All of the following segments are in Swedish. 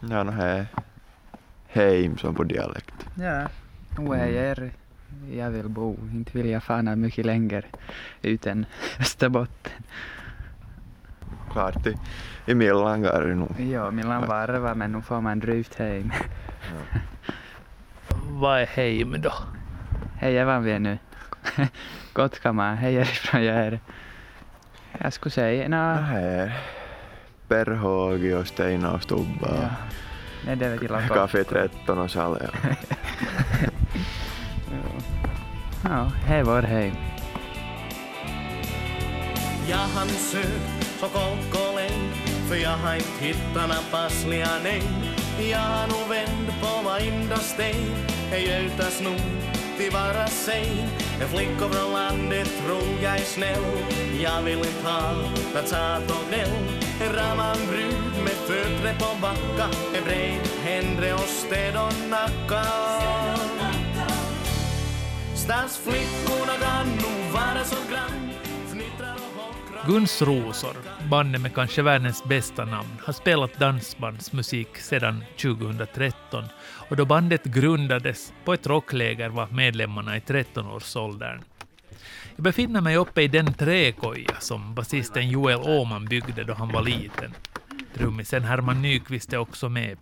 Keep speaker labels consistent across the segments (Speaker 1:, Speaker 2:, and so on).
Speaker 1: Ja, no hej. Heim som på dialekt.
Speaker 2: Ja, nu är jag här jag vill bo. Inte vill jag fana mycket längre ut än Österbotten.
Speaker 1: Klart i, i Millangar nu.
Speaker 2: Ja, Millan varva men nu får man drygt hem.
Speaker 1: Ja.
Speaker 3: Vad är heim då?
Speaker 2: Hej, var vi är nu? Kotkama, hej härifrån jag är. Jag skulle säga,
Speaker 1: No
Speaker 2: no,
Speaker 1: hej. Perhågi och Steina och Stubba.
Speaker 2: ja. Nej, det är till
Speaker 1: Café 13 och Salja.
Speaker 2: Ja, hej vår hej.
Speaker 4: Jag hann sökt så kokkolen för jag har inte hittat nån passliga nej. Jag har nog vänt på varenda sten. Jag gjutas nog till vara sen. En flicka från landet tror jag är snäll. Jag vill inte ha nåt sat och gnäll. En raman brud med fötter på backa. En bred händre och städ och nacka. Stadsflickorna kan nog vara så grann. Gunsrosor.
Speaker 3: Guns Rosor, bandet med kanske världens bästa namn, har spelat dansbandsmusik sedan 2013 och då bandet grundades på ett rockläger var medlemmarna i 13-årsåldern. Jag befinner mig uppe i den träkoja som basisten Joel Åman byggde då han var liten. Trummisen Herman Nyqvist är också med.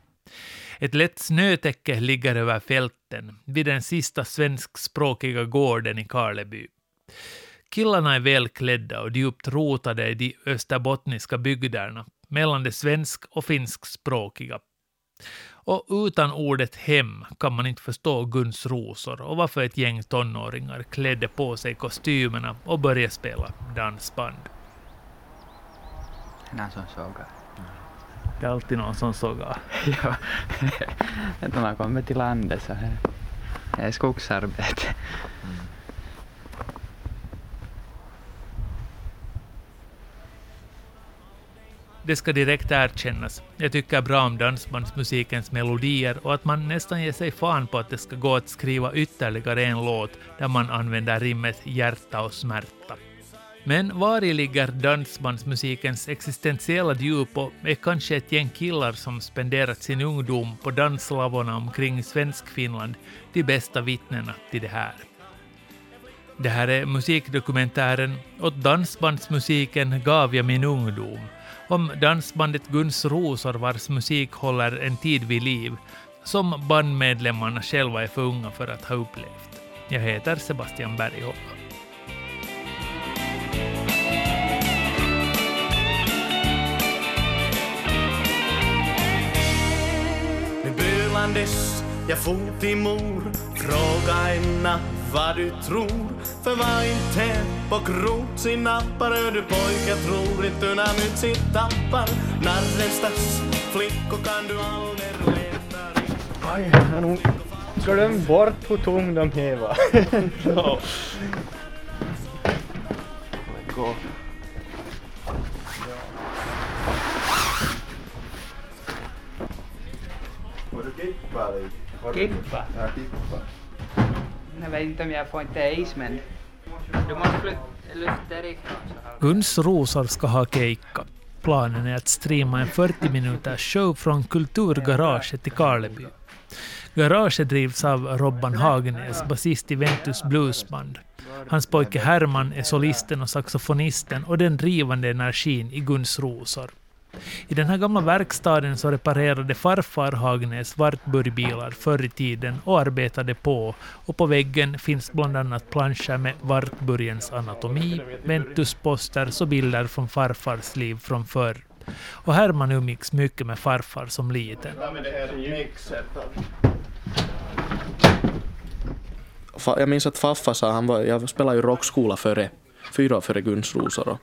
Speaker 3: Ett lätt snötäcke ligger över fälten vid den sista svenskspråkiga gården i Karleby. Killarna är välklädda och djupt rotade i de österbottniska bygderna mellan det svensk och finskspråkiga. Och utan ordet hem kan man inte förstå Guns Rosor och varför ett gäng tonåringar klädde på sig kostymerna och började spela dansband.
Speaker 2: Någon som sågar.
Speaker 3: Det är alltid någon som sågar.
Speaker 2: ja, när man kommer till landet så här. Det är skogsarbete.
Speaker 3: Det ska direkt erkännas. Jag tycker bra om dansbandsmusikens melodier och att man nästan ger sig fan på att det ska gå att skriva ytterligare en låt där man använder rimmet hjärta och smärta. Men var i ligger dansbandsmusikens existentiella djup och är kanske ett gäng killar som spenderat sin ungdom på danslavorna omkring Svenskfinland de bästa vittnena till det här. Det här är musikdokumentären Åt dansbandsmusiken gav jag min ungdom om dansbandet Guns Rosor vars musik håller en tid vid liv som bandmedlemmarna själva är för unga för att ha upplevt. Jag heter Sebastian Berghoff.
Speaker 4: Med bölandes jag for till mor Fråga henne vad du tror För var inte på krok sin nappar Du pojke tror inte när myt sitt tappar Narrens stads flickor kan du aldrig leta
Speaker 5: Aj, jag har nog glömt bort hur tung de här var. ja.
Speaker 1: Gå. Kippa du-
Speaker 2: Kippa?
Speaker 1: Ja, kippa.
Speaker 2: Jag vet inte om jag får inte is men du måste flytta lyfta därifrån
Speaker 3: Guns Rosor ska ha keikka. Planen är att streama en 40 minuters show från Kulturgaraget i Karleby. Garaget drivs av Robban Hagenäs, basist i Ventus Bluesband. Hans pojke Herman är solisten och saxofonisten och den drivande energin i Guns Rosor. I den här gamla verkstaden så reparerade farfar Hagnäs Wartburgbilar förr i tiden och arbetade på. Och på väggen finns bland annat planscher med Wartburgens anatomi, Ventusposters och bilder från farfars liv från förr. Och Herman umgicks mycket med farfar som liten.
Speaker 6: Jag minns att Faffa sa, han var, jag spelade ju rockskola före, fyra år före Guns Rosor.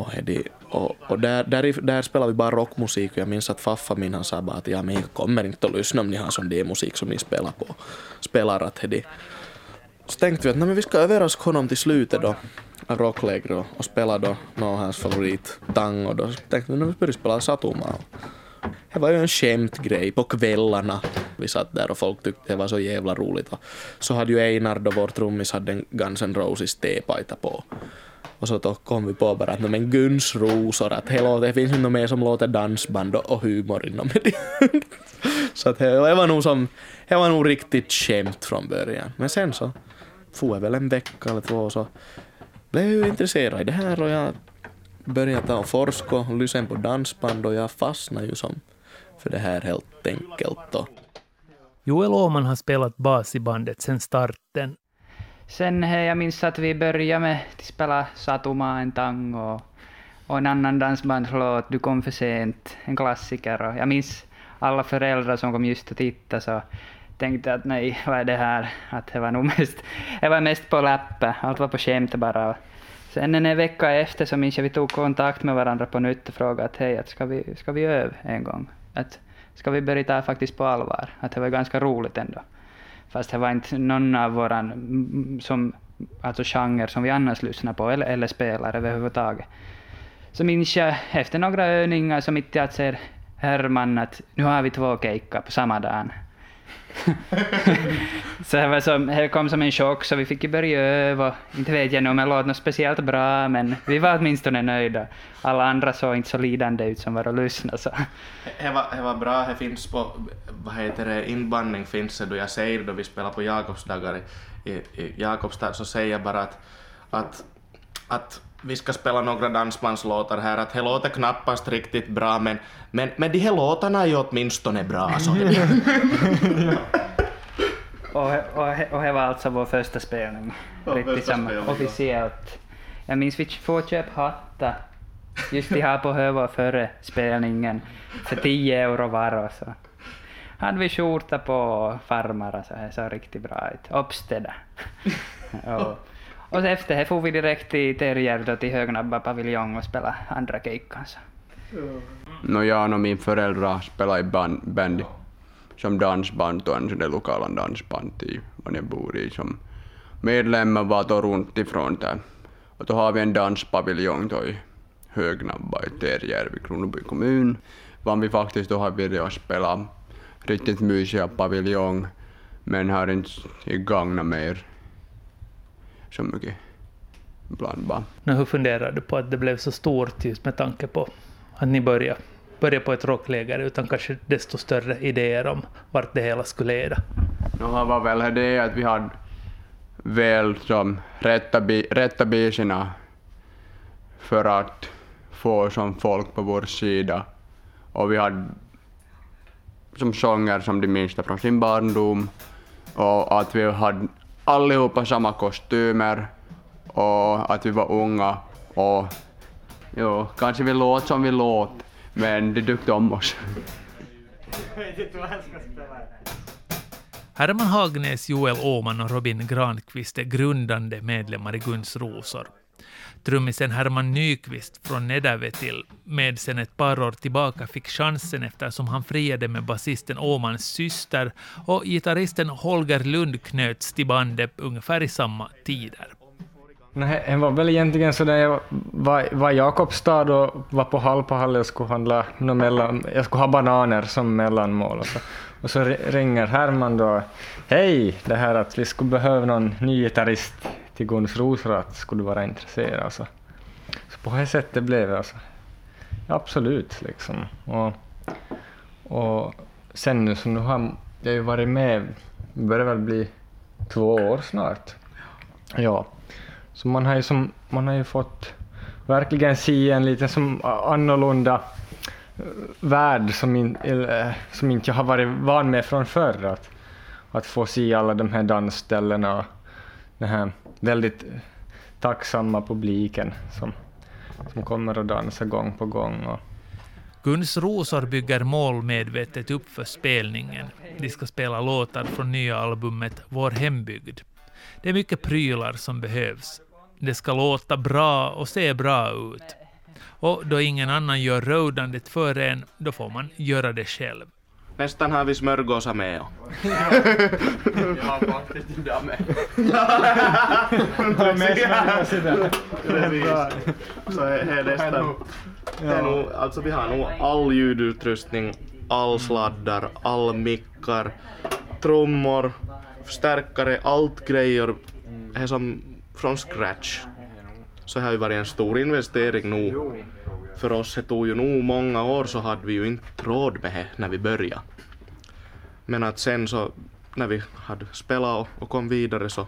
Speaker 6: Och, Hedi, och, och där, där, där spelade vi bara rockmusik och jag minns att Faffa min han sa bara att ja, men jag kommer inte att lyssna om ni har sån där musik som ni spelar på. Spelar att Hedi. Så tänkte vi att nej, men vi ska överraska honom till slutet då av rocklägret och, och spela då någon hans favorit tango då. Så tänkte vi att vi börjar spela Satuma. Det var ju en skämtgrej på kvällarna. Vi satt där och folk tyckte det var så jävla roligt. Och så hade ju Einar då, vår trummis, hade en Guns N' Roses T-paita på. Och så då kom vi på bara att men Guns rosor, att det, det finns ju något mer som låter dansband och, och humor inom det. så att det, var nog som, det var nog riktigt skämt från början. Men sen så for jag väl en vecka eller två så blev jag ju intresserad i det här och jag började ta och forska och lyssna på dansband och jag fastnade ju som för det här helt enkelt. Och
Speaker 3: Joel Åman har spelat bas i bandet sedan starten.
Speaker 2: Sen jag minns att vi började med att spela Satuma, en tango och en annan dansbandslåt, Du kom för sent, en klassiker. Och jag minns alla föräldrar som kom just att titta så tänkte att nej, vad är det här? Att det var nog mest, det var mest på läppen, allt var på skämt bara. Sen en vecka efter så minns jag vi tog kontakt med varandra på nytt och frågade att hej, att ska, vi, ska vi öva en gång? Att ska vi börja ta faktiskt på allvar? Att det var ganska roligt ändå. Fast det var inte någon av våra som, alltså genre som vi annars lyssnar på eller, eller spelar överhuvudtaget. Så minns jag efter några övningar som inte jag ser Herman att nu har vi två keikkaa på samma dag. så det, var som, det kom som en chock så vi fick ju börja öva. Inte vet jag nu om det låter något speciellt bra men vi var åtminstone nöjda. Alla andra såg inte så lidande ut som var och lyssnade. Så.
Speaker 6: Det var, det var bra, det finns på, vad heter det, inbandning finns det då jag säger då vi spelar på Jakobsdagar i, i, i Jakobstad så säger jag bara att, att, att vi ska spela några dansbandslåtar här, att det låter knappast riktigt bra men, men, men de här låtarna är ju åtminstone bra. Så
Speaker 2: Och, och, och det var alltså vår första spelning.
Speaker 6: Ja,
Speaker 2: Riktigt samma,
Speaker 6: ja.
Speaker 2: officiellt. Jag minns vi får köpa hattar. Just de här på Hövå före spelningen. För 10 euro var och så. Hade vi skjorta på farmar så det såg riktigt bra ut. Uppstädda. och, och efter det får vi direkt till Terjärv till Högnabba paviljong och spela andra keikan. Mm.
Speaker 1: No, jag och min föräldrar spelade i band, band som dansband och en sån där lokala dansband i vad jag bor i. Som medlemmar var då runt ifrån där. Och då har vi en danspaviljong då i Högnabba i Terjärvi, Kronoby kommun. Vann vi faktiskt då har velat spela riktigt mysiga paviljong men har inte gagnat mer så mycket ibland bara.
Speaker 3: Nu, hur funderar du på att det blev så stort just med tanke på att ni började, började på ett rockläger utan kanske desto större idéer om vart det hela skulle leda?
Speaker 1: Nu var väl det att vi hade väl som rätta, bi, rätta bitarna för att få som folk på vår sida. Och vi hade som sånger som de minsta från sin barndom och att vi hade allihopa samma kostymer och att vi var unga och jo, kanske vi låt som vi låt men de tyckte om oss.
Speaker 3: Herman Hagnäs, Joel Åman och Robin Granqvist är grundande medlemmar i Guns Rosor. Trummisen Herman Nyqvist från Nedervetil med sen ett par år tillbaka fick chansen eftersom han friade med basisten Åmans syster och gitarristen Holger Lund knöts till bandet ungefär i samma tider.
Speaker 5: Nej, det var väl egentligen så när jag var, var i Jakobstad och var på Hallpahall och skulle handla mellan, jag skulle ha bananer som mellanmål och så, och så ringer Herman då, hej, det här att vi skulle behöva någon ny gitarrist till Guns Rosor, att skulle vara intresserad? Så, så på det sättet blev det alltså. Absolut liksom. Och, och sen nu så nu har jag ju varit med, det börjar väl bli två år snart. Ja. Så man har ju, som, man har ju fått verkligen se en lite som annorlunda eh, värld som, in, eller, som inte jag har varit van med från förr. Att, att få se alla de här dansställena och den här väldigt tacksamma publiken som, som kommer och dansar gång på gång. Och,
Speaker 3: Guns Rosor bygger målmedvetet upp för spelningen. De ska spela låtar från nya albumet Vår hembygd. Det är mycket prylar som behövs. Det ska låta bra och se bra ut. Och då ingen annan gör roadandet för en, då får man göra det själv.
Speaker 6: Nästan har vi smörgåsar med. och- Precis. Så är är nästan... Det är nog, alltså vi har nog all ljudutrustning, all sladdar, all mickar, trummor, förstärkare, allt grejer är som från scratch. så har ju varit en stor investering nu. För oss det tog ju nog många år så hade vi ju inte råd med det när vi började. Men att sen så när vi hade spelat och, och kom vidare så,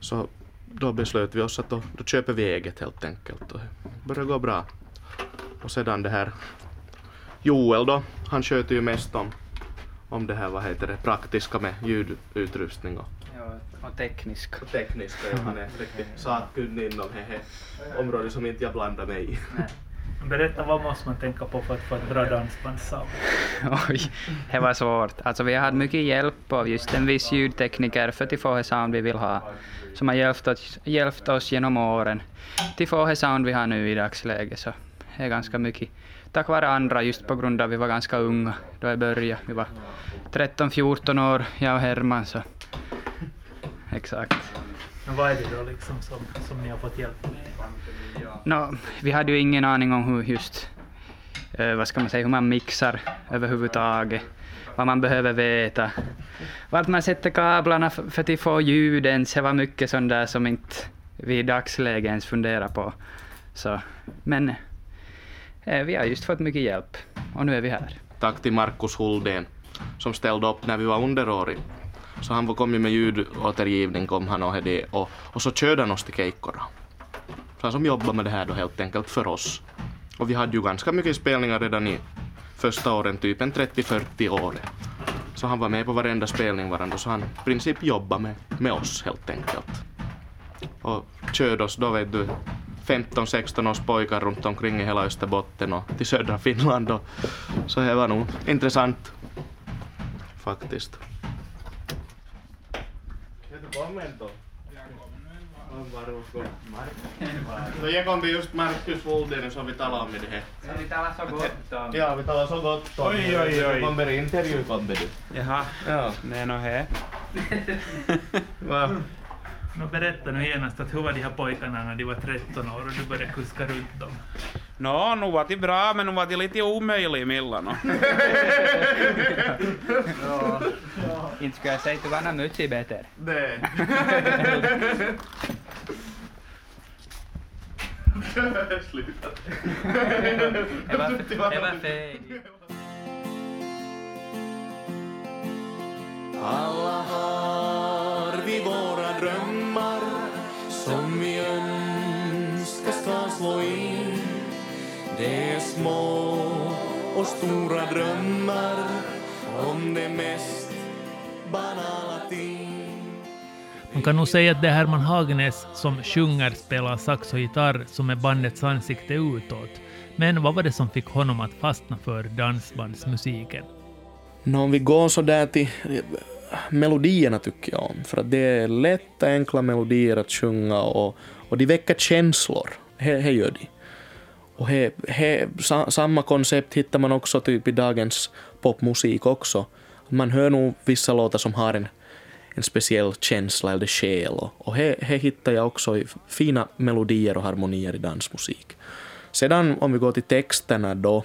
Speaker 6: så då beslöt vi oss att då, då köper vi eget helt enkelt och det började gå bra. Och sedan det här Joel då, han sköter ju mest om, om det här, vad heter det, praktiska med ljudutrustning och
Speaker 2: Ja, och teknisk.
Speaker 6: tekniska. Ja, han är riktigt sakkunnig inom det här området som inte jag blandar mig i.
Speaker 3: Berätta, vad måste man tänka på för att få ett bra dansbandssound?
Speaker 2: Oj, det var svårt. Alltså vi haft mycket hjälp av just en viss ljudtekniker för att få det sound vi vill ha, som har hjälpt oss, hjälpt oss genom åren till få det sound vi har nu i dagsläget. Så det är ganska mycket tack vare andra, just på grund av att vi var ganska unga då jag började. Vi var 13-14 år, jag och Herman, så exakt.
Speaker 3: Men vad är det då liksom som, som ni har fått hjälp med?
Speaker 2: No, vi hade ju ingen aning om hur just, eh, vad ska man säga, hur man mixar överhuvudtaget, vad man behöver veta, vart man sätter kablarna för att få ljuden, det var mycket sånt där som inte vi i dagsläget ens funderar på. Så, men eh, vi har just fått mycket hjälp och nu är vi här.
Speaker 6: Tack till Markus Huldén som ställde upp när vi var underårig. Så han kom ju med ljudåtergivning kom han och, det, och, och så körde han oss till Keikkora. Så han som jobbade med det här då helt enkelt för oss. Och vi hade ju ganska mycket spelningar redan i första åren, typ en 30-40 år. Så han var med på varenda spelning varandra, så han i princip jobbade med, med oss helt enkelt. Och körde oss då vet du 15-16 års pojkar runt omkring i hela Österbotten och till södra Finland. Och, så det var nog intressant. Faktiskt. No jag kom just Marcus Woldén så vi talade med det här.
Speaker 2: Så vi talar så gott om...
Speaker 6: Ja, vi talade så gott om
Speaker 7: Oj, oj, oj.
Speaker 6: kommer i intervju kommer du.
Speaker 7: Jaha,
Speaker 6: Ja.
Speaker 7: det är nog här.
Speaker 6: Va?
Speaker 3: No, berätta nu genast att hur var de här pojkarna när de var 13 år och du började kuska runt dem?
Speaker 7: Nå, nu var det bra, men nu var det lite omöjligt emellanåt.
Speaker 2: Inte skulle jag säga att du var mycket bättre.
Speaker 6: Sluta.
Speaker 2: Det var, det var fel.
Speaker 4: Alla har vi våra drömmar som vi önskar ska slå in. Det är små och stora drömmar om det mest banala ting.
Speaker 3: Man kan nog säga att det är Herman Hagnäs som sjunger, spelar sax och gitarr som är bandets ansikte utåt. Men vad var det som fick honom att fastna för dansbandsmusiken?
Speaker 6: Nå, om vi går så där till melodierna tycker jag om. För att det är lätta, enkla melodier att sjunga och, och de väcker känslor. Det gör de. Och he, he, sa, samma koncept hittar man också typ i dagens popmusik också. Man hör nog vissa låtar som har en, en speciell känsla eller själ. Och, och he, det hittar jag också i fina melodier och harmonier i dansmusik. Sedan om vi går till texterna då,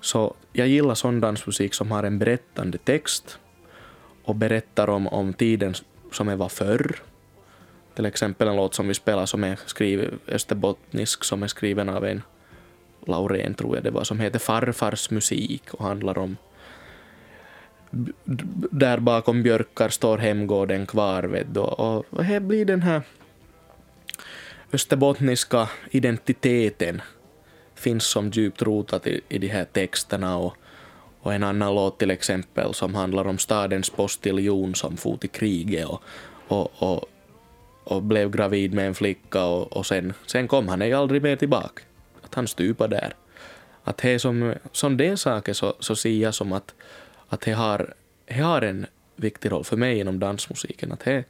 Speaker 6: så jag gillar sån dansmusik som har en berättande text och berättar om, om tiden som är var förr. Till exempel en låt som vi spelar som är skriven, österbottnisk som är skriven av en Laurén tror jag det var, som heter Farfars musik och handlar om där bakom björkar står hemgården kvar vet du, och, och här blir den här österbottniska identiteten finns som djupt rotat i, i de här texterna och, och en annan låt till exempel som handlar om stadens postiljon som for till kriget och, och, och, och blev gravid med en flicka och, och sen, sen kom han ej aldrig mer tillbaka. Att han stupade där. Att det är som, som det saker så, så ser jag som att, att det har, he har en viktig roll för mig inom dansmusiken. Att det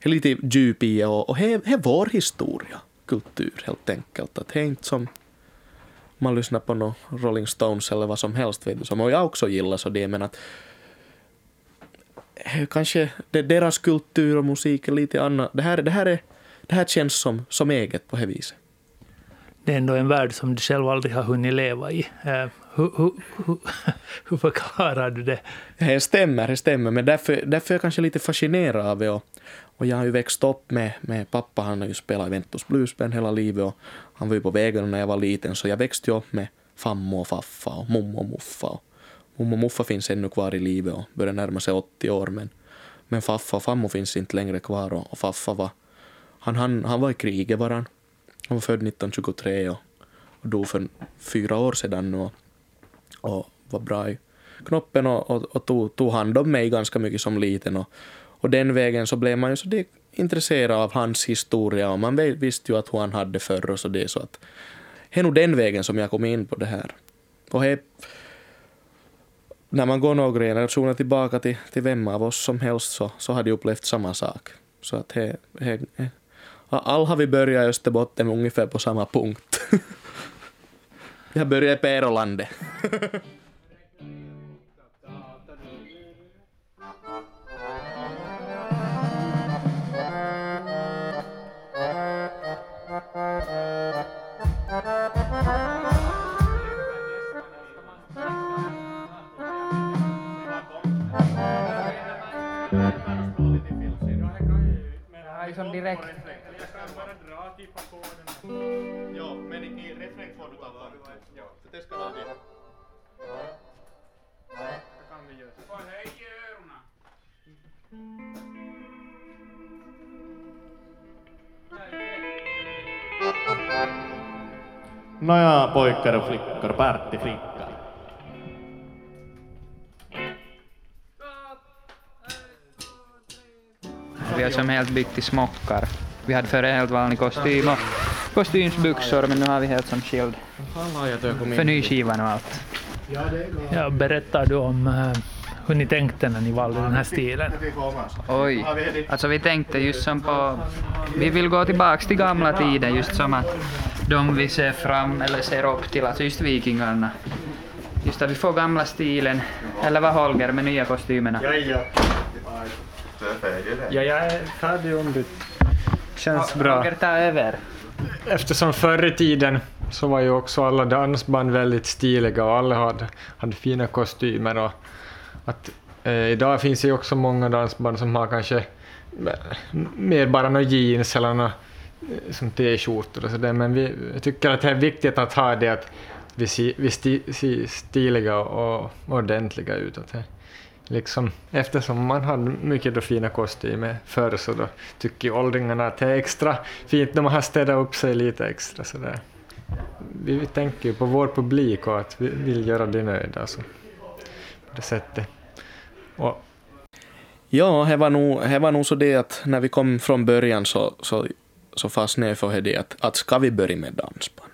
Speaker 6: är lite djup i och, och det, he är vår historia, kultur helt enkelt. Att he är inte som man lyssnar på no Rolling Stones eller vad som helst, vet du, som jag också gillar så det, men att eh, kanske det, deras kultur och musik är lite annat. Det här, det här, är, det här känns som, som eget på det viset.
Speaker 3: Det är ändå en värld som du själv aldrig har hunnit leva i. Eh, Hur, hur, hur, hur förklarar du det?
Speaker 6: Det stämmer, det stämmer, men därför, därför är jag kanske lite fascinerad av det. Och, och jag har ju växt upp med, med pappa, han har ju spelat i Ventus Bluesband hela livet och han var ju på vägen när jag var liten, så jag växte ju upp med fammo och faffa och mommo och muffa. Och mommo och muffa finns ännu kvar i livet och börjar närma sig 80 år, men, men faffa och fammo finns inte längre kvar och, och faffa var, han, han, han var i kriget var han. Han var född 1923 och, och dog för fyra år sedan nu och, och var bra i knoppen och, och, och tog, tog hand om mig ganska mycket som liten. Och, och den vägen så blev man ju så det intresserad av hans historia och man visste ju att hur han hade förr och så det så att det är nog den vägen som jag kom in på det här. Och det, när man går några generationer tillbaka till, till vem av oss som helst så, så har de upplevt samma sak. Så att he, he, he. alla har vi börjat i Österbotten ungefär på samma punkt. vi har börjat i Perolandet.
Speaker 2: liksom direkt.
Speaker 6: Ja, men i refräng får du ta Det ska vara det.
Speaker 4: Nåja, pojkar och flickor, partyflickor.
Speaker 2: Vi har som helt byggt i smockar. Vi hade förr helt vanlig kostym och kostymsbyxor, men nu har vi helt som skild. För ny skivan och allt.
Speaker 3: Ja, berättar du om eh, hur ni tänkte när ni valde den här stilen?
Speaker 2: Oj. Alltså vi tänkte just som på... Vi vill gå tillbaks till gamla tider, just som att de vi ser fram eller ser upp till, alltså just vikingarna. Just att vi får gamla stilen, eller vad Holger med nya kostymerna.
Speaker 5: Ja, jag är färdig ombytt. Känns bra.
Speaker 2: Holger tar över.
Speaker 5: Eftersom förr i tiden så var ju också alla dansband väldigt stiliga och alla hade, hade fina kostymer. Och att, eh, idag finns det ju också många dansband som har kanske eh, mer bara några jeans eller några, eh, som t-skjortor och sådär. Men vi jag tycker att det är viktigt att ha det att vi ser, vi sti, ser stiliga och ordentliga ut. Att det, liksom, eftersom man hade mycket då fina kostymer förr så då tycker åldringarna att det är extra fint när man har städat upp sig lite extra. Sådär. Vi, vi tänker ju på vår publik och att vi vill göra det nöjda. Alltså. på det sättet. Och
Speaker 6: Ja, det var nog, det var nog så det att när vi kom från början så, så, så fastnade jag för det att, att ska vi börja med dansband,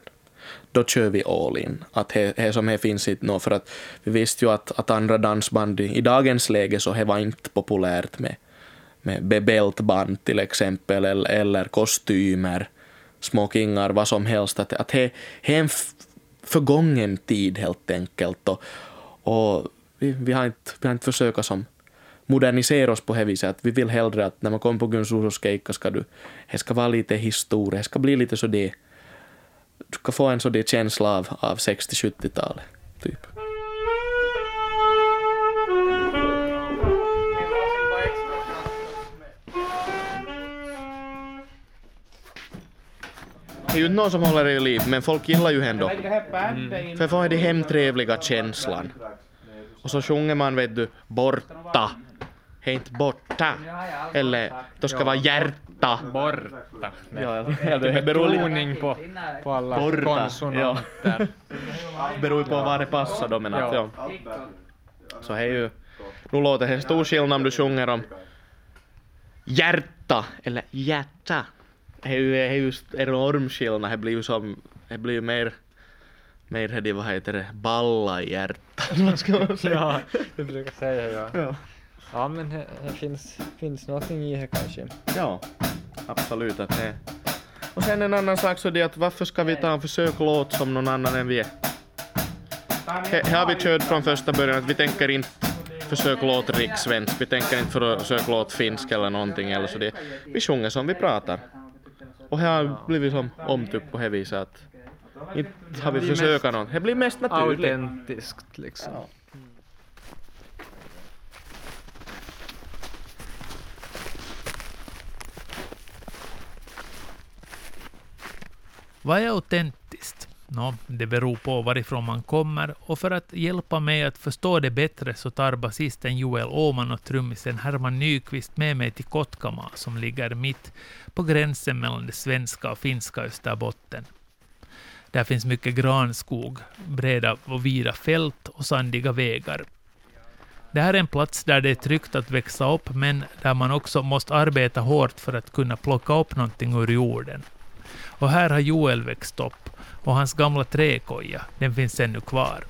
Speaker 6: då kör vi all in. Att det, he som he finns inte nå, för att vi visste ju att, att andra dansband i, i dagens läge så det var inte populärt med, med bebältband till exempel, eller, eller kostymer, smokingar, vad som helst. Att, att det, he är en förgången tid helt enkelt. Och, och vi, vi, har inte, vi har inte försökt som modernisera oss på det viset. Att vi vill hellre att när man kommer på Guns Rosas keikka ska du, det ska vara lite historia, det ska bli lite så det, du ska få en så det känsla av, av 60-70-talet. Typ. Det är ju inte någon som håller i liv, men folk gillar ju ändå. För får den hemtrevliga känslan. Och så sjunger man vet du, borta. Är inte borta. Eller, det ska vara hjärta.
Speaker 5: borta.
Speaker 6: Ja, det beror lite
Speaker 5: Betoning på, på alla
Speaker 6: Borta,
Speaker 5: konsonanter.
Speaker 6: beror på vad det passar då men att, ja. Så det är ju, nu låter det stor skillnad om du sjunger om hjärta eller hjärta. Det är ju, det är ju enorm skillnad, det blir ju som, det blir ju mer, mer det, vad heter det, balla i hjärtat, vad ska man säga?
Speaker 5: Ja, det brukar säga ja.
Speaker 6: Ja.
Speaker 5: Ja, men det, finns, finns någonting i det kanske.
Speaker 6: Ja, absolut att det Och sen en annan sak så det att varför ska vi ta en försöklåt som någon annan än vi är? Här har vi kört från första början att vi tänker inte försök låta rikssvensk, vi tänker inte försök låta finsk eller någonting eller så det. Vi sjunger som vi pratar. Och här har blivit som omtyckt på det viset att Inte har vi försökt något. Det blir mest naturligt.
Speaker 5: Autentiskt liksom.
Speaker 3: Vad är autentiskt? Nå, det beror på varifrån man kommer och för att hjälpa mig att förstå det bättre så tar basisten Joel Åman och trummisen Herman Nyqvist med mig till Kotkama som ligger mitt på gränsen mellan det svenska och finska Österbotten. Där finns mycket granskog, breda och vida fält och sandiga vägar. Det här är en plats där det är tryggt att växa upp, men där man också måste arbeta hårt för att kunna plocka upp någonting ur jorden. Och här har Joel växt upp, och hans gamla träkoja, den finns ännu kvar.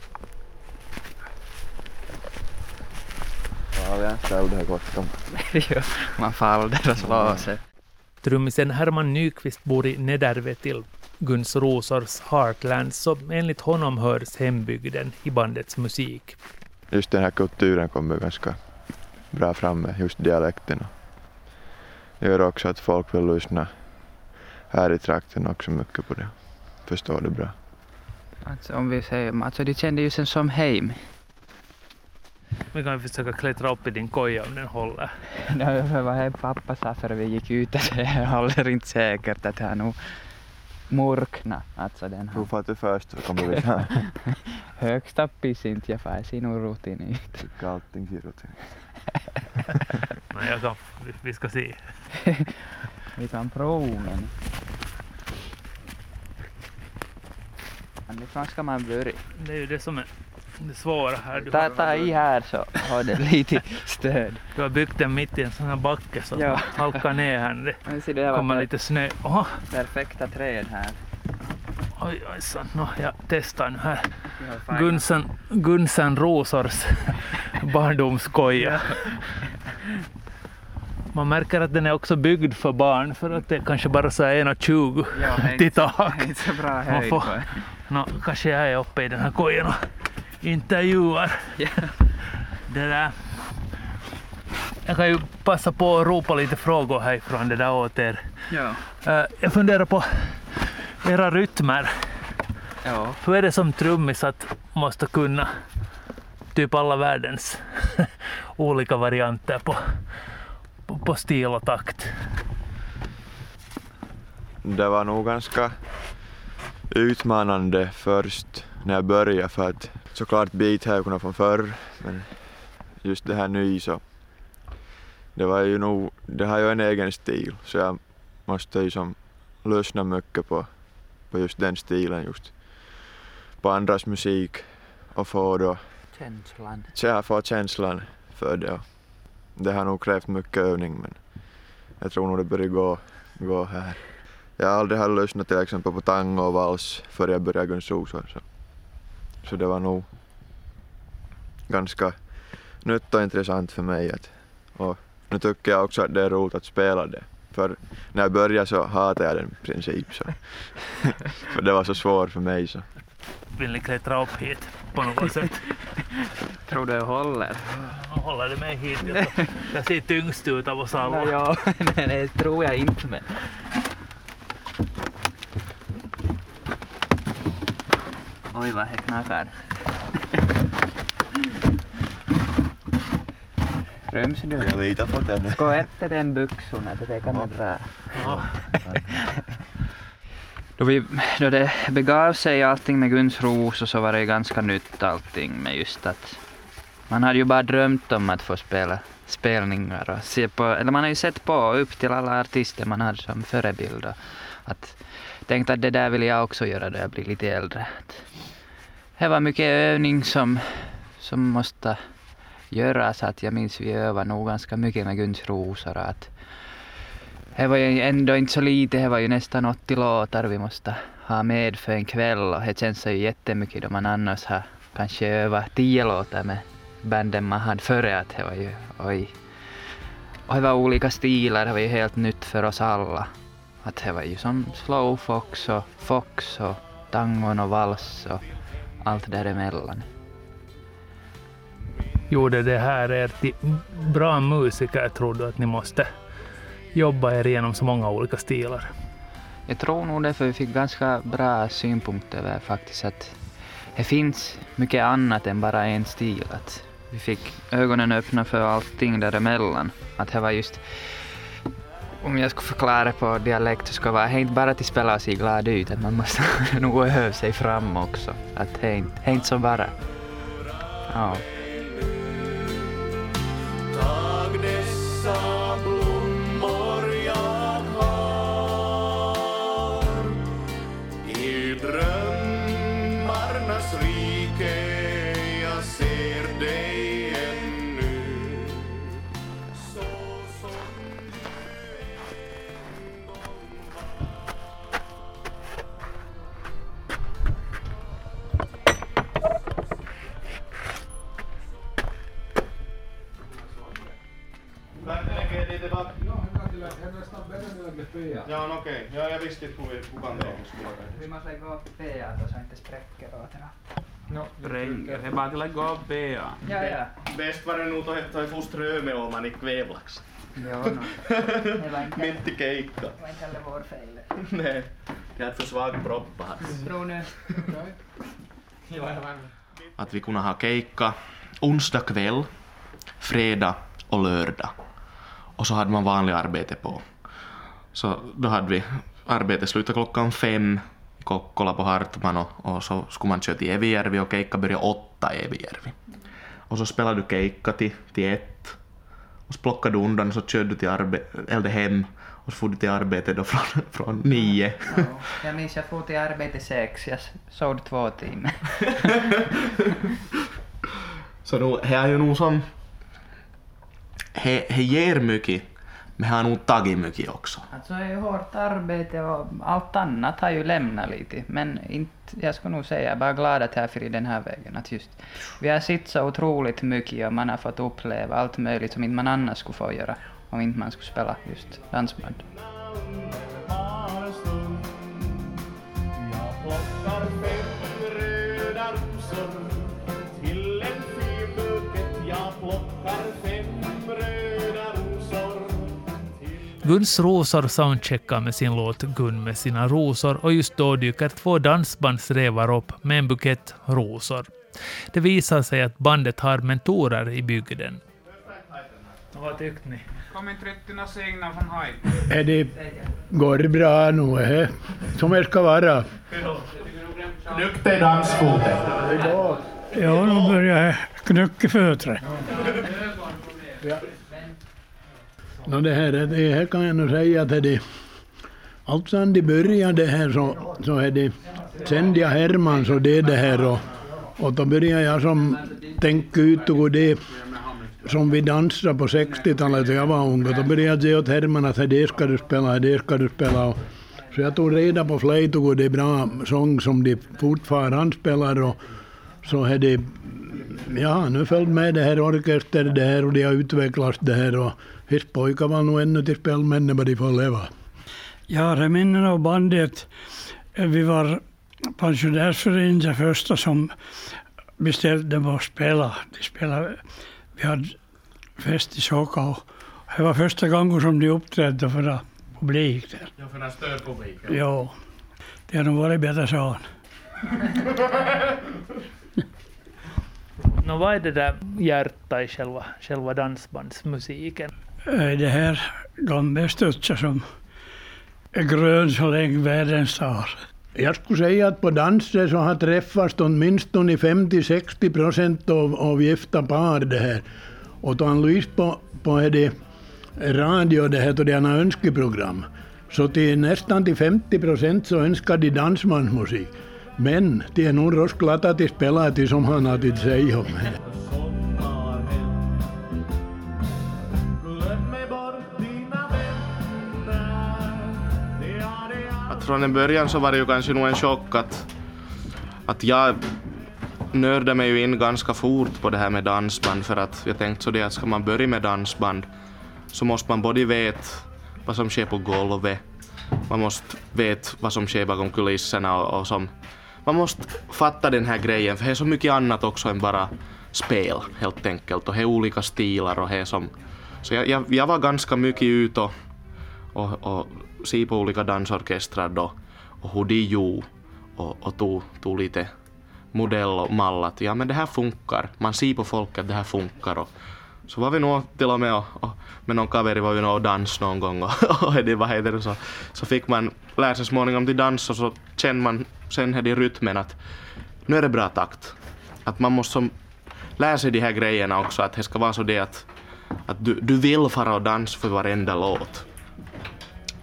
Speaker 8: Ja, vi är ställda här
Speaker 2: jo, man faller och slår sig.
Speaker 3: Trummisen Herman Nyqvist bor i Nedervetil, Guns Rosors Heartland, så enligt honom hörs hembygden i bandets musik.
Speaker 8: Just den här kulturen kommer ganska bra fram med just dialekten. Det gör också att folk vill lyssna här i trakten också mycket på det. Förstår det bra.
Speaker 2: Alltså, om vi säger, alltså de kände ju sen som hem.
Speaker 3: Vi kan försöka klättra upp i din koja om den håller.
Speaker 2: Det var vad pappa sa före vi gick ut att det är heller inte säkert att det har nog mörknat. Alltså den har
Speaker 8: får du först kommer vi här.
Speaker 2: högst upp i sin jag får se nog rutin ut.
Speaker 8: Tycker allting ser ut.
Speaker 3: Men jag kan, vi- vi ska se.
Speaker 2: Vi kan prova men... Varifrån ska man börja?
Speaker 3: Det är ju det som är det svåra här. Du
Speaker 2: Ta, ta i här så har det lite stöd.
Speaker 3: du har byggt den mitt i en sån här backe så att
Speaker 2: Ja.
Speaker 3: halkar ner här. Det
Speaker 2: Men se det
Speaker 3: kommer lite snö. Oha,
Speaker 2: perfekta träd här.
Speaker 3: oj, oj, så. No, jag testar nu här. Gunsan, Gunsan Rosors barndomskoja. Man märker att den är också byggd för barn för att det är kanske bara så här 1,20
Speaker 2: Ja, är
Speaker 3: till tak.
Speaker 2: är inte så bra
Speaker 3: Man
Speaker 2: höjd
Speaker 3: får, no, kanske jag är uppe i den här kojan och intervjuar.
Speaker 2: Ja.
Speaker 3: Det där. Jag kan ju passa på att ropa lite frågor härifrån det där åt er.
Speaker 2: Ja.
Speaker 3: Eh, Jag funderar på era rytmer.
Speaker 2: Ja.
Speaker 3: Hur är det som trummis att måste kunna typ alla världens olika varianter på, på, stil och takt?
Speaker 8: Det var nog ganska utmanande först när jag började för att såklart beat har jag kunnat från förr men just det här ny så det var ju nog, det har ju en egen stil så jag måste ju som lyssna mycket på, på just den stilen just på andras musik och få då
Speaker 2: Känslan.
Speaker 8: jag får känslan för det. Det har nog krävt mycket övning men jag tror nog det börjar gå, gå här. Jag har aldrig lyssnat till exempel på tango och vals före jag började Guns Så. så det var nog ganska nytt och intressant för mig. Att, och nu tycker jag också att det är roligt att spela det. För när jag började så hatade jag den i princip. Så. för det var så svårt för mig. Så.
Speaker 3: Vill ni klättra upp hit på något sätt?
Speaker 2: Tror du jag håller?
Speaker 3: Håller det mig hit? Jag, jag ser tyngst ut av oss alla.
Speaker 2: Ja, nej, det tror jag inte men. Oj vad det knakar. Ryms du?
Speaker 8: Jag litar på den.
Speaker 2: Gå efter den byxorna, det kan man dra. Då, vi, då det begav sig allting med Guns Ros och så var det ju ganska nytt allting med just att man hade ju bara drömt om att få spela spelningar och se på, eller man har ju sett på upp till alla artister man hade som förebild och att tänkte att det där vill jag också göra när jag blir lite äldre. Att det var mycket övning som, som måste göras, att jag minns vi övade nog ganska mycket med Guns Rosor att det var ju ändå inte så lite, det var ju nästan 80 låtar vi måste ha med för en kväll och det känns ju jättemycket då man annars har kanske över 10 låtar med banden man hade före att det var ju oj. Och det var olika stilar, det var ju helt nytt för oss alla. Att det var ju som slowfox och fox och tangon och vals och allt däremellan.
Speaker 3: Gjorde det här er till bra musiker tror du att ni måste jobba er igenom så många olika stilar?
Speaker 2: jag tror nog därför vi fick ganska bra synpunkter över faktiskt att det finns mycket annat än bara en stil. Att vi fick ögonen öppna för allting däremellan. Att det var just, om jag skulle förklara på dialekt så skulle det vara det inte bara att spela sig glad ut, att man måste nog öva sig fram också. Att det är inte, det är inte så bara. Ja.
Speaker 4: I Ja, no okej. Ja, jag visste inte hur- kukaan teidän skulle
Speaker 2: Vi måste lägga upp PA så inte spräcker åt
Speaker 7: Renger, he bara lägga upp BA.
Speaker 2: Ja, ja.
Speaker 6: Bäst var det nog toi, toi Fuströme om man i kvävlax.
Speaker 2: Jo, no. Det var inte,
Speaker 6: Mitt i keikka.
Speaker 2: det var inte heller vår fel.
Speaker 6: Nej, jag hade för svag proppa.
Speaker 2: Tror nu.
Speaker 6: Att vi kunde ha keikka onsdag kväll, fredag och lördag. Och så hade man vanligt arbete på. Så då hade vi arbete slutat klockan fem i Kokkola på Hartman och, och så skulle man köra till Evijärvi och keikka började åtta i Evijärvi. Och så spelade du keikka till, till ett och så plockade du undan och så körde du till arbete, eller hem och så for du till arbetet då från, från nio.
Speaker 2: Ja, jag minns jag for till arbete sex, jag sov två timmar.
Speaker 6: Så nu, det är ju nog som... Det ger mycket, men han har nog tagit mycket också.
Speaker 2: Alltså det är ju hårt arbete och allt annat har ju lämnat lite, men inte, jag skulle nog säga, jag är bara glad att jag är fri den här vägen. Att just, vi har sett så otroligt mycket och man har fått uppleva allt möjligt som inte man annars skulle få göra om inte man skulle spela just dansband.
Speaker 3: Guns rosor soundcheckar med sin låt Gun med sina rosor och just då dyker två dansbandsrävar upp med en bukett rosor. Det visar sig att bandet har mentorer i bygden. Vad tyckte ni?
Speaker 7: Kom inte några signaler från.
Speaker 9: Är det, går det bra nu? He? Som det ska vara?
Speaker 6: Nykter dansfoten.
Speaker 9: Ja, nu börjar jag knycka fötterna. No det, här, det här kan jag nog säga att det allt sedan de började här så, så är det sen jag Hermans och det det här och, och då började jag som tänka ut och det som vi dansade på 60-talet när jag var ung. Och då började jag säga åt Herman att det ska du spela, det ska du spela. Och så jag tog reda på flöjt och det är bra sång som de fortfarande spelar och så är det Ja, nu följt med det här orkester det här och de har utvecklats det här och visst pojkar var nog ännu till spelmännen vad de får leva.
Speaker 10: Ja, det minnen av bandet. Vi var pensionärsföreningen första som beställde dem att spela. De spelade, vi hade fest i Såkau. Det var första gången som de uppträdde för publik där.
Speaker 6: Ja, för den stödpubliken.
Speaker 10: Jo, det har nog varit bättre så.
Speaker 3: Nå, vad är det där hjärta i själva, själva dansbandsmusiken?
Speaker 10: Det här gamla studsar som är grön så länge världen står.
Speaker 9: Jag skulle säga att på danser så har träffats åtminstone 50-60 procent av, av gifta par det här. Och då han lyssnar på, på är det radio det här, då det är önskeprogram. Så till nästan till 50 procent så önskar de dansbandsmusik. Men det är nog rosklat att de spelar till som han har att säga om det.
Speaker 6: Från en början så var det ju kanske nog en chock att, att jag nördade mig ju in ganska fort på det här med dansband för att jag tänkte så det att ska man börja med dansband så måste man både veta vad som sker på golvet, man måste veta vad som sker bakom kulisserna och, och som, man måste fatta den här grejen för det är så mycket annat också än bara spel helt enkelt och det är olika stilar och det är som så jag, jag, jag var ganska mycket ute och, och, och se på olika dansorkestrar då och hur de gjorde och, och tog, tog lite modell och mall att ja men det här funkar. Man ser på folk att det här funkar och så var vi nog till och med och, och med någon kaveri var vi nog och dans någon gång och, och det, vad heter det, så, så fick man lära sig småningom till dans och så känner man sen här i rytmen att nu är det bra takt. Att man måste som, lära sig de här grejerna också att det ska vara så det att, att du, du vill fara och dansa för varenda låt.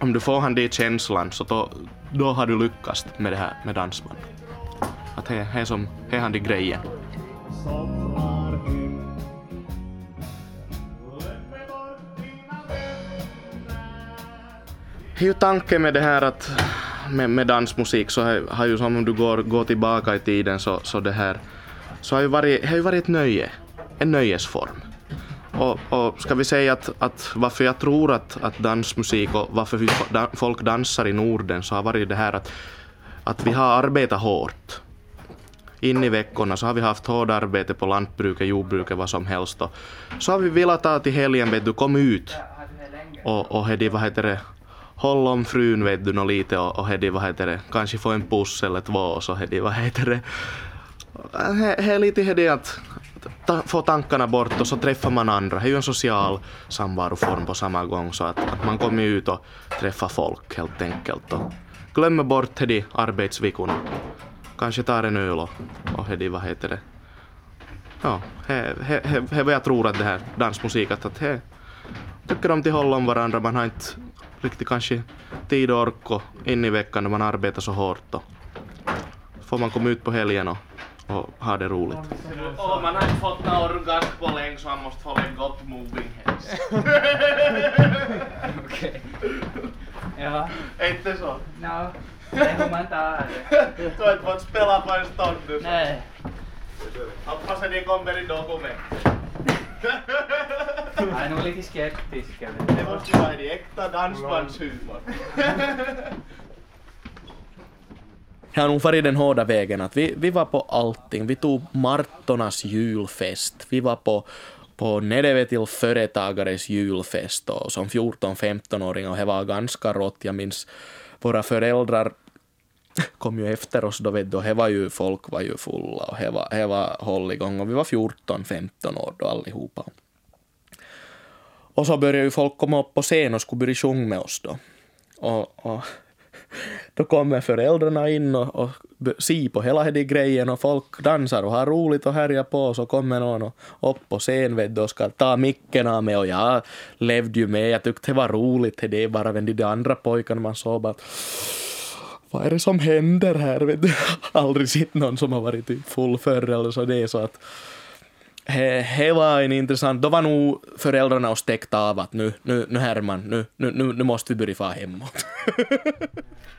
Speaker 6: Om du får han den känslan så då, då har du lyckats med det här med dansband. Att det är som, det är han det grejen. Det är ju tanken med det här att med, med dansmusik så har, har ju som om du går, går tillbaka i tiden så, så det här så har ju varit, har ju varit ett nöje, en nöjesform. Och, och ska vi säga att, att varför jag tror att, att dansmusik och varför vi, folk dansar i Norden så har varit det här att, att vi har arbetat hårt. In i veckorna så har vi haft hårt arbete på lantbruket, jordbruket, vad som helst. Och så har vi velat ta till helgen, vet du, kom ut och, och hedi, vad heter det, håll om frun vet du, lite och, och hedi, vad heter det, kanske få en puss eller två och så hedi, vad heter det, he, he, lite hedi att ta, få tankarna bort och så träffar man andra. Det är ju en social samvaroform på samma gång så att, att man kommer ut och träffar folk helt enkelt och glömmer bort de arbetsveckorna. Kanske tar en öl och, och hedi, vad heter det. Ja, det är vad jag tror att det här dansmusik att, att he, tycker om till hålla om varandra. Man har inte riktigt kanske tid och ork och in i veckan när man arbetar så hårt och får man komma ut på helgen och och ha det roligt.
Speaker 7: Oh, man har inte fått någon orgasm på länge så man måste få en gott moving helst.
Speaker 2: Okej. Ja.
Speaker 7: Inte så?
Speaker 2: No, det är hur man tar det.
Speaker 7: Du har inte fått spela på en stund nu.
Speaker 2: Nej.
Speaker 7: Hoppas att det kommer i dokument.
Speaker 2: Jag är nog lite skeptisk.
Speaker 7: Det måste ju vara en äkta dansbandshumor.
Speaker 6: Jag har nog varit den hårda vägen att vi, vi var på allting. Vi tog Martonas julfest. Vi var på, på Nedevetil företagares julfest och som 14-15-åring och det var ganska rått. Jag minns våra föräldrar kom ju efter oss då, vet du, det var ju, folk var ju fulla och det var, det var hålligång och vi var 14-15 år då allihopa. Och så började ju folk komma upp på scen och skulle börja sjunga med oss då. Och, och då kommer föräldrarna in och, och ser på hela den grejen och folk dansar och har roligt och härjar på och så kommer någon och upp på scen vet du, och ska ta micken av mig och jag levde ju med. Jag tyckte det var roligt. Det är bara de andra pojkarna man såg bara vad är det som händer här? Vet du? Aldrig sett någon som har varit typ full förr eller så. Det är så att det var en intressant, då var nog föräldrarna och stäckta av att nu, nu, nu Herman, nu, nu, nu måste vi börja få hemåt.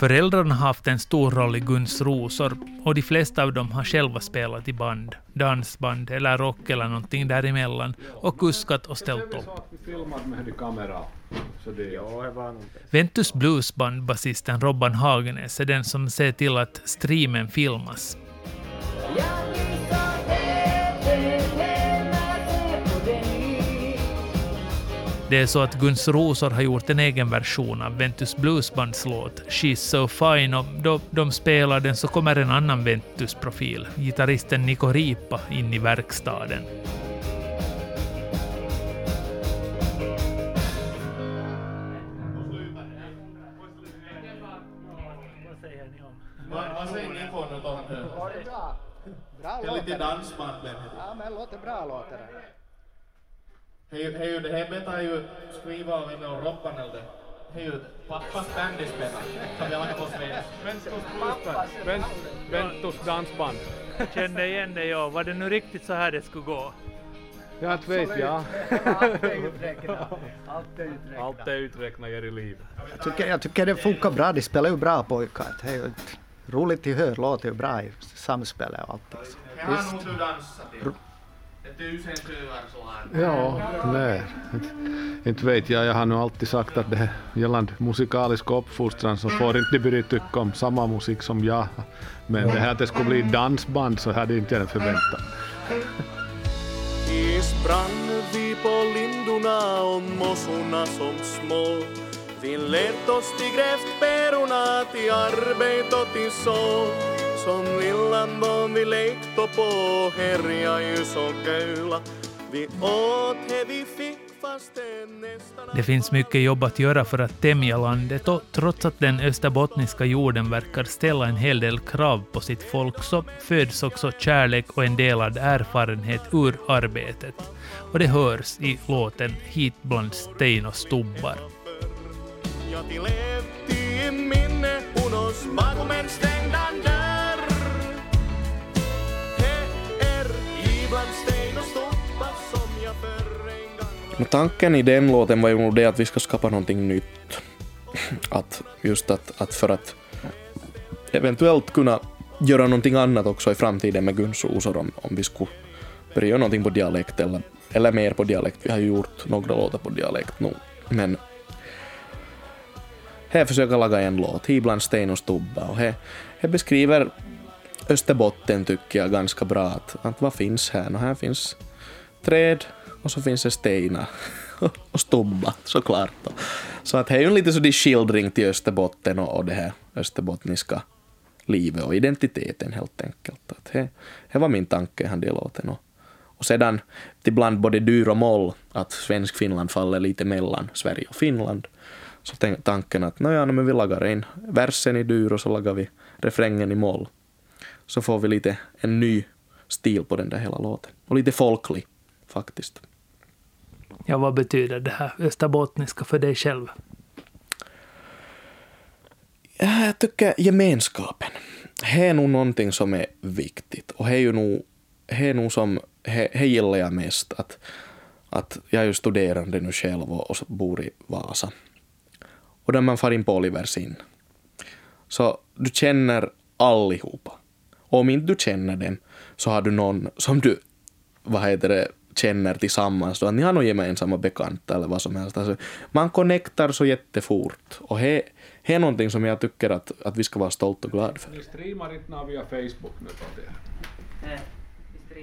Speaker 3: Föräldrarna har haft en stor roll i Guns rosor och de flesta av dem har själva spelat i band, dansband eller rock eller någonting däremellan och kuskat och ställt upp. Ventus Bluesband-basisten Robban Hagenäs är den som ser till att streamen filmas. Det är så att Guns Rosor har gjort en egen version av Ventus Bluesbands låt She's So Fine och då de spelar den så kommer en annan Ventus-profil, gitarristen Nico Ripa, in i verkstaden.
Speaker 7: Det är lite dansband.
Speaker 11: Ja, men låter bra låter det.
Speaker 7: Hej, hej, det här betar ju skriva av med och Robban eller Hej, pappas band spelar. Som jag har på svenska.
Speaker 12: Ventus Bluesband. Ventus dansband.
Speaker 3: Kände igen det, ja. Var det nu riktigt så här det skulle gå?
Speaker 12: Ja, inte vet jag.
Speaker 11: Allt är uträknat. Allt är uträknat.
Speaker 12: I livet.
Speaker 11: Jag tycker, jag tycker det funkar bra. De spelar ju bra pojkar. Det är ju roligt att höra. Låter ju bra i samspelet och allt. Alltså.
Speaker 7: Nog du dansat till. Tusen så här.
Speaker 12: Ja, nej. Inte, inte vet jag. Jag har nu alltid sagt att det här gällande musikalisk uppfostran så får inte börja tycka om samma musik som jag. Men det här att det skulle bli dansband så hade inte jag förväntat
Speaker 4: Is brann vi på lindorna och mossorna som små. Vi lät oss till grävsperorna, till arbete och till så. Som lillan barn vi lekte på, härja ju så köla. Vi åt det vi fick. Det
Speaker 3: finns mycket jobb att göra för att tämja landet och trots att den österbottniska jorden verkar ställa en hel del krav på sitt folk så föds också kärlek och en delad erfarenhet ur arbetet. Och det hörs i låten Hit bland sten och stubbar.
Speaker 4: Jag till levt i minne unos bakom en stängd dörr. Det är ibland sten och stubbar som jag förr en gång
Speaker 6: tanken i den låten var ju nog det att vi ska skapa någonting nytt. Att just att, att för att eventuellt kunna göra någonting annat också i framtiden med Guns Osor om, om vi skulle börja göra någonting på dialekt eller, eller mer på dialekt. Vi har ju gjort några låtar på dialekt nu. Men här försöker laga en låt, Ibland sten och stubba och här, här beskriver Österbotten tycker jag ganska bra att, att vad finns här? Och här finns träd och så finns det stenar och stubba såklart. Så att det är ju lite så de skildring till Österbotten och, och det här österbottniska livet och identiteten helt enkelt. Att det, det var min tanke i den låten. Och, och sedan ibland både dur och moll att svensk Finland faller lite mellan Sverige och Finland. Så tanken att nåja, men vi lagar en versen i dur och så lagar vi refrängen i moll. Så får vi lite en ny stil på den där hela låten. Och lite folklig faktiskt.
Speaker 3: Ja, vad betyder det här österbottniska för dig själv?
Speaker 6: Ja, Jag tycker gemenskapen. Det är nog någonting som är viktigt. Och det är ju nog, det är nog som, det, gillar jag mest. Att, att jag är ju studerande nu själv och, bor i Vasa. Och där man far in på Olivers in. Så du känner allihopa. Och om inte du känner dem så har du någon som du, vad heter det, känner tillsammans. Då, att ni har några gemensamma bekanta eller vad som helst. Alltså, man connectar så jättefort. Och det är någonting som jag tycker att, att vi ska vara stolta och glada för.
Speaker 12: Ni streamar inte nå via Facebook nu på det.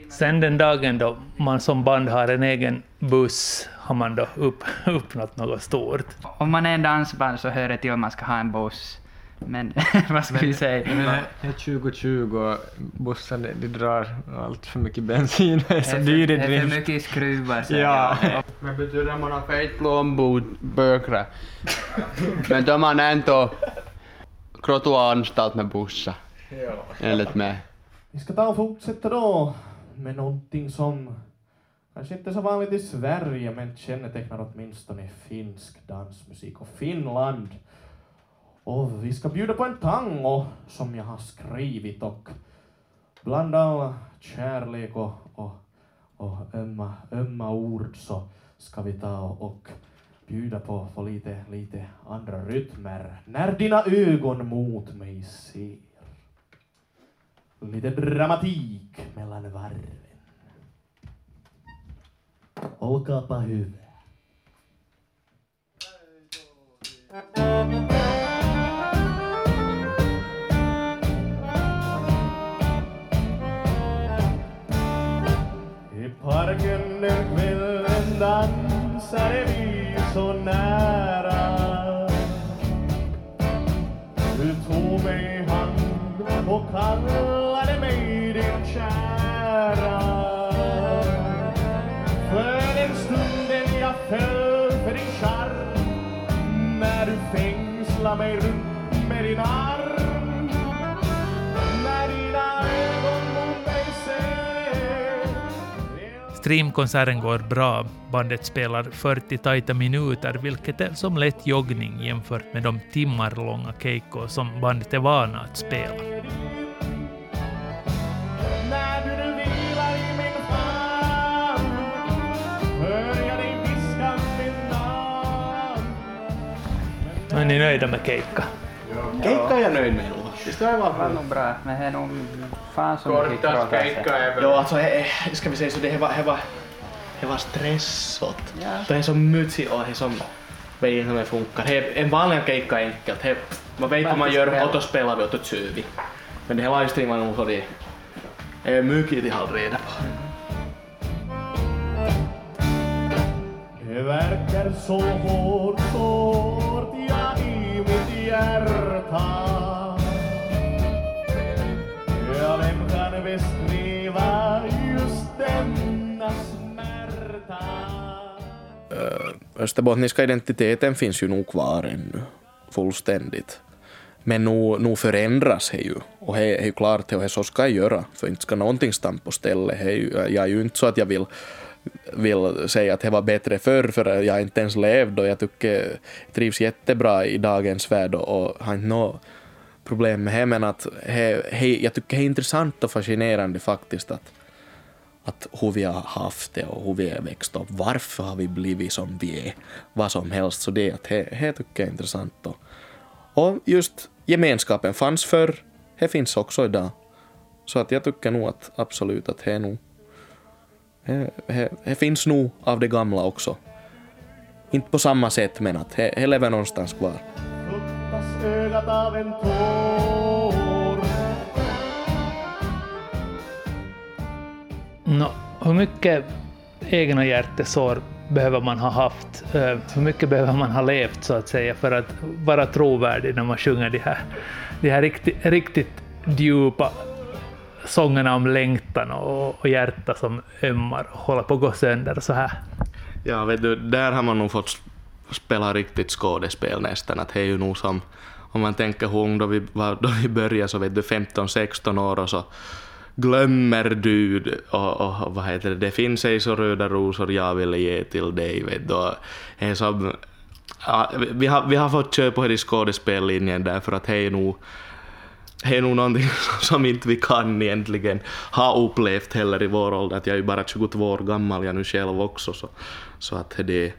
Speaker 3: Sen den dagen då man som band har en egen buss har man då upp, uppnått något stort.
Speaker 2: Om man är en dansband så hör det till att man ska ha en buss. Men vad ska vi säga?
Speaker 5: Men det är 2020 och bussen de, de drar allt för mycket bensin. Det är så
Speaker 2: Det
Speaker 5: dyr i
Speaker 2: det är för
Speaker 5: drift.
Speaker 2: mycket skruvar.
Speaker 5: Ja.
Speaker 2: jag.
Speaker 1: Men betyder man har fet plånbok bökre. Men då man ändå trottoaranstalt med bussar. Enligt mig.
Speaker 7: Vi ska ta och fortsätta då med någonting som kanske inte är så vanligt i Sverige men kännetecknar åtminstone finsk dansmusik och Finland. Och vi ska bjuda på en tango som jag har skrivit och bland all kärlek och, och, och ömma, ömma ord så ska vi ta och bjuda på, på lite, lite andra rytmer. När dina ögon mot mig ser. Lite dramatik mellan varven. Olkaapa hyvä. I parken den kvällen dansade vi så nära Du tog mig i hand och kallade mig runt med din arm När dina ögon mot mig ser
Speaker 3: Streamkonserten går bra. Bandet spelar 40 tajta minuter, vilket är som lätt joggning jämfört med de timmar långa keikor som bandet är vana att spela. Ni nöjda med keikka?
Speaker 6: Keikka är jag nöjd med. Visst var det
Speaker 2: Det var
Speaker 6: bra?
Speaker 2: bra, men det är nog fan så mycket
Speaker 1: är väl...
Speaker 6: Jo, alltså, he, he, ska vi säga så, det var, det var, det var stressat.
Speaker 2: Ja.
Speaker 6: Det är så mycket och det är som vet inte hur det funkar. Det, en vanlig keikka är enkelt. Det, man vet vad man gör och då spelar vi och då kör vi. Men det här livestreamar nog så det är mycket de har reda på.
Speaker 7: så hårt, så hjärta. Ja, vem kan beskriva just denna smärta?
Speaker 6: Äh, Österbottniska identiteten finns ju nog kvar ännu, fullständigt. Men nu, nu förändras det ju, och det är ju klart att så ska jag göra, för inte ska någonting stanna på stället. Jag är ju inte så att jag vill, vill säga att det var bättre förr, för jag har inte ens levt och jag tycker jag trivs jättebra i dagens värld och har inte något problem med det, men att he, he, jag tycker det är intressant och fascinerande faktiskt att, att hur vi har haft det och hur vi har växt upp. Varför har vi blivit som vi är? Vad som helst. Så det, att det, tycker jag är intressant. Och, och just gemenskapen fanns förr, det finns också idag. Så att jag tycker nog att absolut att det är nog det, finns nog av det gamla också. Inte på samma sätt men att det, lever någonstans kvar.
Speaker 7: Fuktas ögat av en tår.
Speaker 3: Nå, hur mycket egna hjärtesår behöver man ha haft? Eh, Hur mycket behöver man ha levt så att säga för att vara trovärdig när man sjunger de här, de här riktigt, riktigt djupa sångerna om längtan och, och hjärta som ömmar och håller på att gå sönder så här?
Speaker 6: Ja, vet du, där har man nog fått spela riktigt skådespel nästan. Att det är ju nog som, om man tänker hur ung då vi, då vi började, så vet du, 15-16 år och så glömmer du och, och vad heter det, det finns ej så röda rosor jag vill ge till dig. Vet du. Det är som, ja, vi, har, vi har fått köra på det i skådespellinjen därför att det är nog det är nog någonting som inte vi kan egentligen ha upplevt heller i vår ålder. Att jag är ju bara 22 år gammal, jag nu själv också. Så, så att det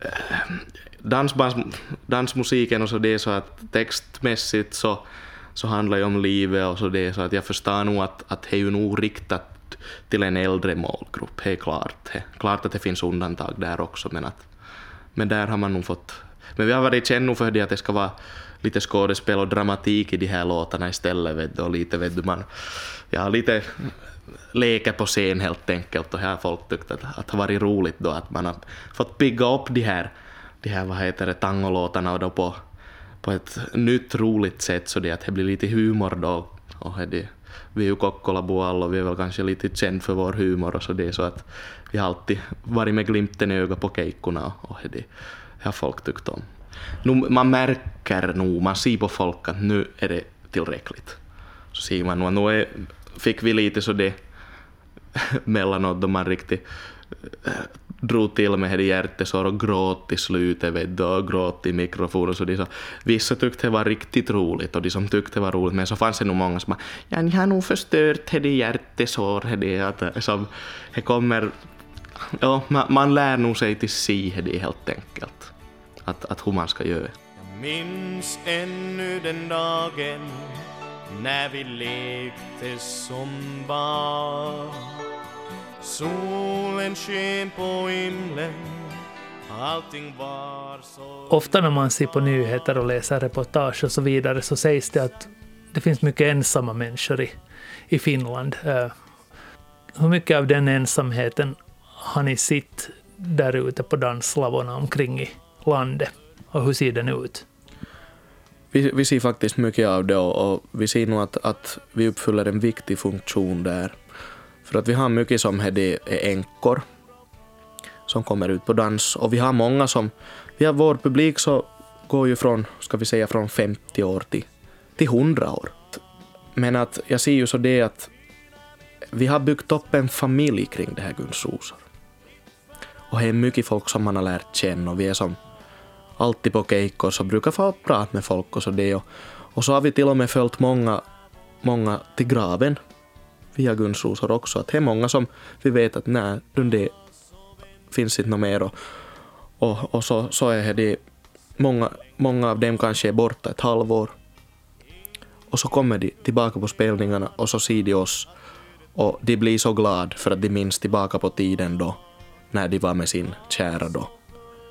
Speaker 6: eh, dansbands, dansmusiken och så det är så att textmässigt så, så handlar det om livet och så det är så att jag förstår nog att, att det är ju nog riktat till en äldre målgrupp, det är klart. Det är klart att det finns undantag där också men att men där har man nog fått men vi har varit kända för det att det ska vara lite skådespel och dramatik i de här låtarna istället vet du, och lite vet du man ja lite leker på scen helt enkelt och här har folk tyckt att, att det har varit roligt då att man har fått bygga upp de här, de här vad heter det, tangolåtarna och då på, på ett nytt roligt sätt så det att det blir lite humor då och det, vi är ju Kokkola och vi är väl kanske lite känd för vår humor och så det är så att vi har alltid varit med glimten i ögat på keikkorna och det, det har folk tyckt om. Nu, man märker nog, man ser på folk att nu är det tillräckligt. Så ser man nog nu är, fick vi lite så det mellanåt då man riktigt äh, drog till med det hjärtesår och gråt i slutet vet du, och gråt i mikrofonen. Så de så, vissa tyckte det var riktigt roligt och de som tyckte det var roligt men så fanns det nog många som bara ja ni har nog förstört det hjärtesår det att eh, som det kommer ja man, man lär nog sig till si det helt enkelt att, att hur man ska göra.
Speaker 4: Minns ännu den dagen när vi lekte som barn. Solen sken på himlen, allting var så...
Speaker 3: Ofta när man ser på nyheter och läser reportage och så vidare så sägs det att det finns mycket ensamma människor i, i Finland. Eh, hur mycket av den ensamheten har ni sett där ute på danslavorna omkring i landet? Och hur ser den ut?
Speaker 6: Vi, vi ser faktiskt mycket av det och, och vi ser nog att, att vi uppfyller en viktig funktion där. För att vi har mycket som är, eh, änkor som kommer ut på dans och vi har många som, vi har vår publik så går ju från, ska vi säga från 50 år till, till 100 år. Men att jag ser ju så det att vi har byggt upp en familj kring det här Guns rosor. Och det är mycket folk som man har lärt känna och vi är som alltid på keikkor så brukar få prata med folk och så det. Och, och så har vi till och med följt många, många till graven via Guns rosor också. Att det är många som vi vet att nej, det finns inte något mer. Och, och, och så, så är det många, många av dem kanske är borta ett halvår. Och så kommer de tillbaka på spelningarna och så ser de oss och de blir så glada för att de minns tillbaka på tiden då när de var med sin kära då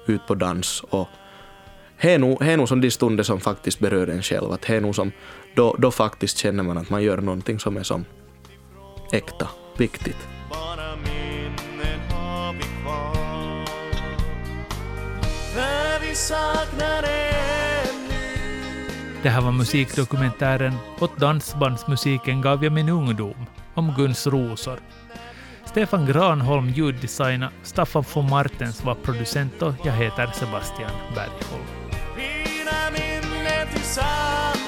Speaker 6: ut på dans och det är nog, det är nog som de stunder som faktiskt berör en själv. Att det är nog som, då, då faktiskt känner man att man gör någonting som är som äkta, viktigt.
Speaker 3: Det här var musikdokumentären Åt dansbandsmusiken gav jag min ungdom om Guns Rosor. Stefan Granholm ljuddesigna, Staffan von Martens var producent och jag heter Sebastian Bergholm.
Speaker 4: feitiçados.